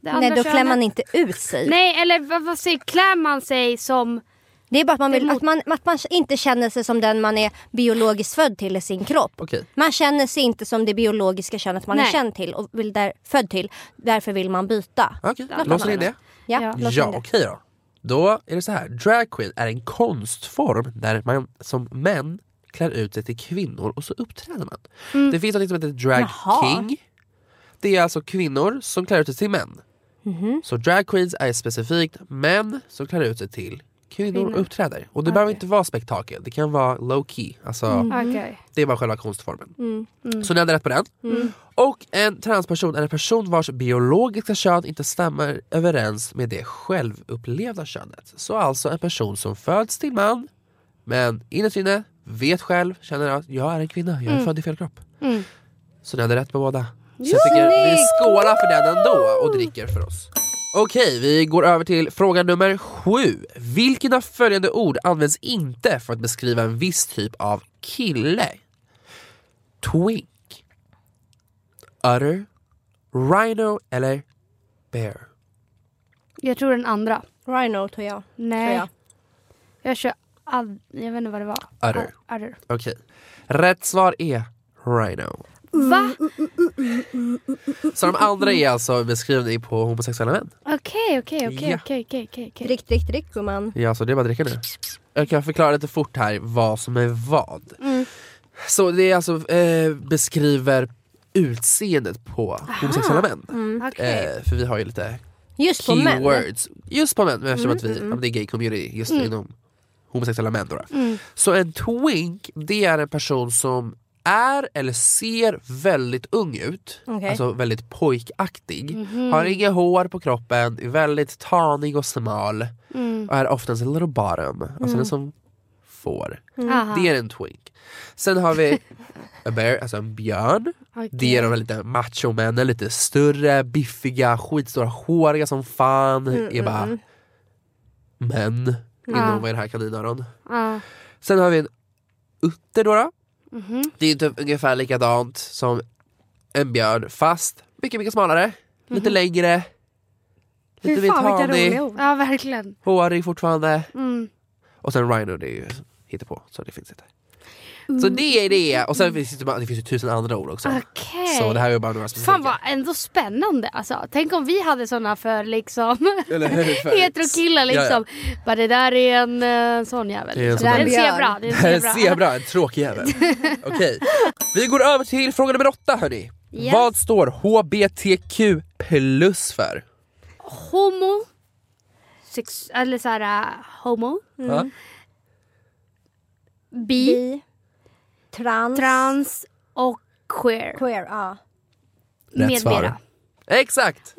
det andra Nej, då klär könet. man inte ut sig. Nej, eller vad, vad säger klär man sig som... Det är bara att man, vill, att, man, att man inte känner sig som den man är biologiskt född till i sin kropp. Okej. Man känner sig inte som det biologiska könet man är Nej. känd till och vill där, född till. Därför vill man byta. Okej, Ja. låser in det? Ja, Ja. Ja, okej då. Då är det så här. Drag queen är en konstform där man som män klär ut sig till kvinnor och så uppträder man. Det finns något som heter drag king. Det är alltså kvinnor som klär ut sig till män. Så drag queens är specifikt män som klär ut sig till kvinnor Kvinnor. uppträder. Och det behöver inte vara spektakel, det kan vara low key. Alltså, Okej. Det är bara själva konstformen. Mm. Så ni hade rätt på den. Och en transperson är en person vars biologiska kön inte stämmer överens med det självupplevda könet. Så alltså en person som föds till man men innerst inne vet själv, känner att jag är en kvinna, jag är född i fel kropp. Mm. Så ni hade rätt på båda. Så jag tycker vi skålar för den ändå och dricker för oss. Okej, vi går över till fråga nummer sju. Vilken av följande ord används inte för att beskriva en viss typ av kille? Twink, utter, rhino eller bear? Jag tror den andra. Rhino tror jag. Nej. Tror jag. Jag kör all... Jag vet inte vad det var. Utter. Udder. Okej. Rätt svar är rhino. Va? Så de andra är alltså beskrivning på homosexuella män. Okej, okej, okej, Ja. okej, okej, okej, okej. Drick, drick, drick gumman. Ja, så det är bara att dricka nu. Jag kan förklara lite fort här vad som är vad. Mm. Så det är alltså eh, beskriver utseendet på homosexuella män. Okej. Eh, för vi har ju lite Just på män. keywords. Just på män, men eftersom att vi, ja, men det är gay community just inom homosexuella män. Då. då. Mm. Så en twink, det är en person som är eller ser väldigt ung ut, Okej. alltså väldigt pojkaktig. Mhm. Har inga hår på kroppen, är väldigt tanig och smal Mm. och är oftast en little bottom, alltså den som får. Aha. Det är en twink. Sen har vi a bear, alltså en björn. Okej. Det är de lite machomännen, lite större, biffiga, skitstora, håriga som fan. är bara män inom är det här kaninöron. Ja. Sen har vi en utter då. då. Mhm. Det är typ ungefär likadant som en björn fast mycket mycket smalare, lite längre, lite mer tanig, ord. Ja, verkligen. hårig fortfarande. Mm. Och sen rhino det är ju hittepå så det finns inte. Så det är det, och sen finns det, det finns ju tusen andra ord också. Okej. Så det här är bara några specifika. Fan vad ändå spännande alltså. Tänk om vi hade såna för liksom Eller hur? För- heterokillar liksom. Bara det där är en uh, sån jävel. Det är en liksom. sån Det är en jävel. zebra. Det är en zebra. en tråkig jävel. Okej, vi går över till fråga nummer åtta hörni. Yes. Vad står HBTQ plus för? Homo sex, eller så här, äh, homo, Ja. bi, Bi. Trans. trans och queer. Queer, ja. Rätt med svar. mera. Exakt!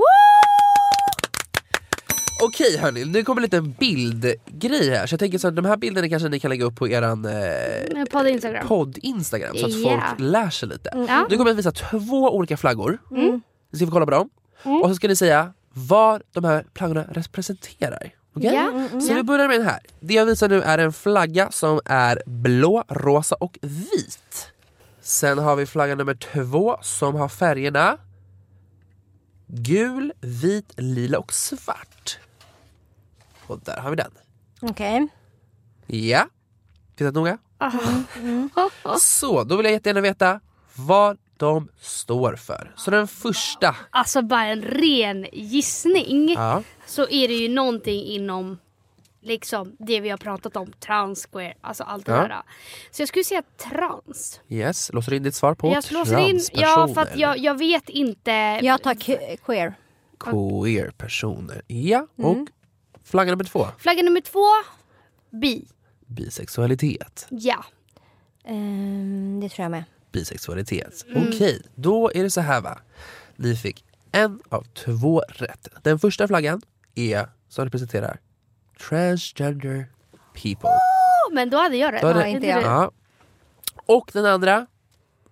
Okej hörni, nu kommer en liten bildgrej här. Så jag tänker så att de här bilderna kanske ni kan lägga upp på eran eh, På Instagram. podd-instagram så att Ja. folk lär sig lite. Ja. Nu kommer jag visa två olika flaggor. Ni ska få kolla på dem. Och så ska ni säga vad de här flaggorna representerar. Okej? Ja. Så vi börjar med den här. Det jag visar nu är en flagga som är blå, rosa och vit. Sen har vi flagga nummer två som har färgerna gul, vit, lila och svart. Och där har vi den. Okej. Ja, tittat noga. Mm. Så, då vill jag jättegärna veta vad de står för. Så den första, Alltså bara en ren gissning ja, så är det ju någonting inom liksom det vi har pratat om, trans, queer, alltså allt det Ja. där. Så jag skulle säga trans. yes, låser in ditt svar på jag låser in, ja för att jag, jag vet inte. Jag tar que- queer. Queer-personer. Ja, och flagga nummer två, Flagga nummer två, bi. bisexualitet. Ja. Ehm, det tror jag med. Bisexualitet. Okej, då är det så här va. Ni fick en av två rätt. Den första flaggan är som representerar transgender people. Oh, men då hade jag rätt. Då det- Ja, inte jag. Ja. Och den andra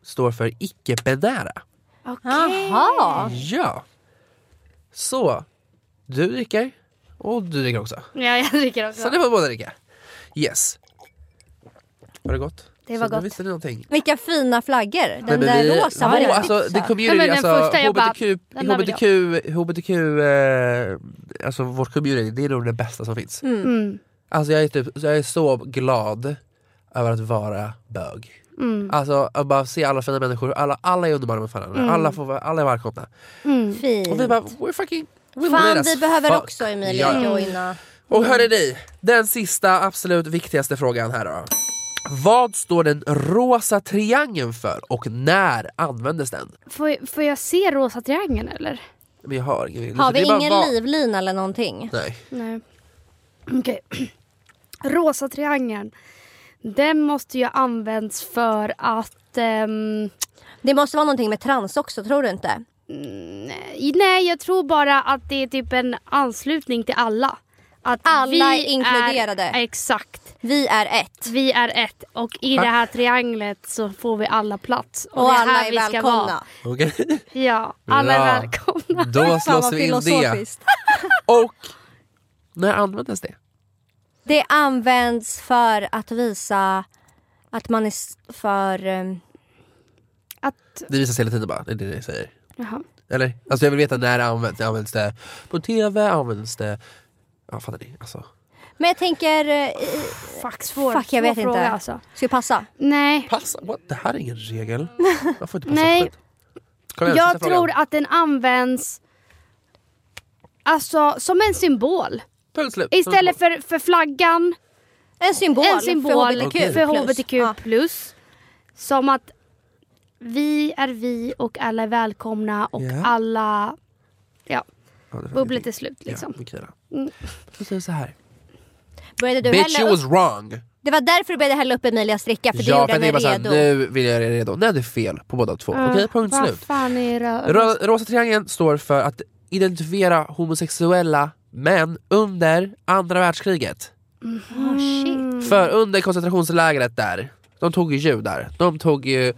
står för icke-binära. Okej. Jaha. Ja. Så, du dricker och du dricker också. Ja, jag dricker också. Så ni får båda dricka. Yes. Var det gott? Det var Så gott. visste ni någonting. Vilka fina flaggor. Den där vi- rosa var Ja, riktigt alltså, det community, alltså, jag bara, HBTQ, HBTQ, HBTQ eh, alltså vårt community, det är nog det bästa som finns. Mm. Alltså jag är, typ, jag är så glad över att vara bög. Mm. Alltså att bara se alla fina människor, alla, alla är underbara med varandra, Mm. alla, får, alla är välkomna. Fint. Och vi bara, we're fucking we made Fan vi behöver fuck. också Emilia Ja. joina. Och hörni ni, den sista absolut viktigaste frågan här då. Vad står den rosa triangeln för och när användes den? Får, jag- får jag se rosa triangeln eller? Men jag har ingen Har vi ingen vad- livlina eller någonting? Nej. Nej. Okej. Rosa triangeln. Den måste ju ha använts för att... ehm, Det måste vara någonting med trans också, tror du inte? nej, nej, jag tror bara att det är typ en anslutning till alla. Att Alla vi är inkluderade. Är, exakt. Vi är ett. Vi är ett och i det här trianglet så får vi alla plats. Och det är alla här är vi ska välkomna. Okej. vara. Ja, alla Bra. är välkomna. Då slås vi in det. filosofiskt. Och när användes det? Det används för att visa att man är för... ehm, Att, Det visar sig hela tiden bara, det är det jag säger. jaha. Eller? Alltså jag vill veta när det används. Används det på TV? Används det... Ja fattar ni? Alltså. Men jag tänker... eh, Fuck, svår, Fuck, jag svår vet fråga inte. alltså. Ska vi passa? Nej, Passa? What? Det här är ingen regel. Man får inte passa Nej. Kom igen, jag sista frågan. tror att den används Alltså som en symbol. Slut. Istället för, för flaggan, En symbol, en symbol för. HBTQ+. för HBTQ+. Ja. Som att vi är vi och alla är välkomna och Ja. alla... Ja, Ja, bubblet är slut liksom. Ja, Mikaela. Mm. Så här. Började du Bitch hälla you was wrong. det var därför du började hälla upp Emilias dricka, för du ja, gjorde för mig bara såhär, redo. nu vill jag det redo. Nej det är fel på båda två. Okej, punkt Vad slut. fan är det? Ro- rosa triangeln står för att identifiera homosexuella män under andra världskriget. Oh, shit. För under koncentrationslägret där, de tog ju judar. De tog ju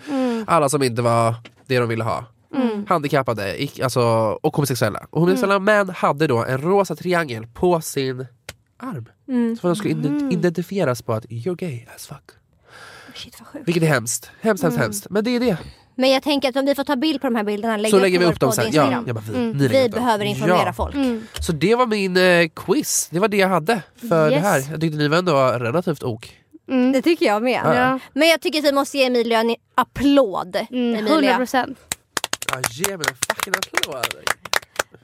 alla som inte var det de ville ha. Handikappade ick- alltså, och homosexuella. Och homosexuella män hade då en rosa triangel på sin arm. Mm. Så för att de skulle ident- identifieras på att you're gay as fuck. Shit vad sjukt. Vilket är hemskt. Hemskt, hemskt, hemskt. Men det är det. Men jag tänker att om vi får ta bild på de här bilderna, lägga Så lägger vi upp dem sen. Ja, jag bara, vi, ni lägger Vi dem. behöver informera ja. folk. Mm. Så det var min eh, quiz. Det var det jag hade för det Yes. här. Jag tyckte ni var ändå relativt ok. Mm. Det tycker jag med. Ja. Ja. Men jag tycker att vi måste ge Emilia en applåd. Mm, Emilia. 100 procent. Ja, ge mig en fucking applåd.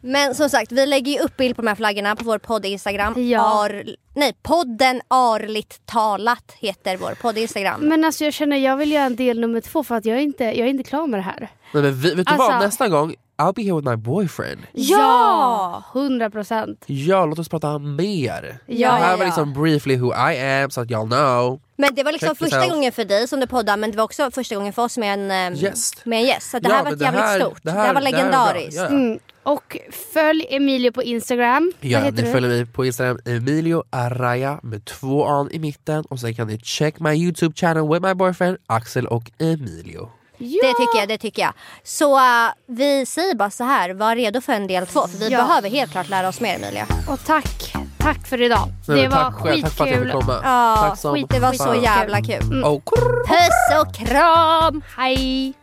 Men som sagt, vi lägger ju upp bild på de här flaggorna på vår podd Instagram. Ja. Ar, nej, podden Arligt talat heter vår podd Instagram. Men alltså jag känner jag vill göra en del nummer två för att jag är inte, jag är inte klar med det här. Nej, men vi, vet du Alltså- vad? Nästa gång, I'll be here with my boyfriend. Ja! 100 procent. Ja, låt oss prata mer. Ja, det här ja, var ja. liksom briefly who I am så att y'all know. Men det var liksom Check första gången för dig som du poddar men det var också första gången för oss med en, ehm, Gäst. med en gäst. Så det Ja, här var det jävligt här- stort. det Det här- här, var det här är bra. legendariskt. Ja. Mm. Och följ Emilio på Instagram. Ja, Vad heter ni du? följer mig på Instagram, Emilio Araya med två an i mitten och sen kan ni check my YouTube channel with my boyfriend Axel och Emilio. Ja. Det tycker jag, det tycker jag. Så uh, vi säger bara så här, var redo för en del två. För vi Ja. behöver helt klart lära oss mer Emilia. Och tack. Tack för idag. Nej, det var tack själv, tack för att jag fick skitkul. komma. Ja, tack som skit- Det var så fan. jävla kul. Och Puss och kram! Hej!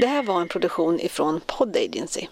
Det här var en produktion ifrån Pod Agency.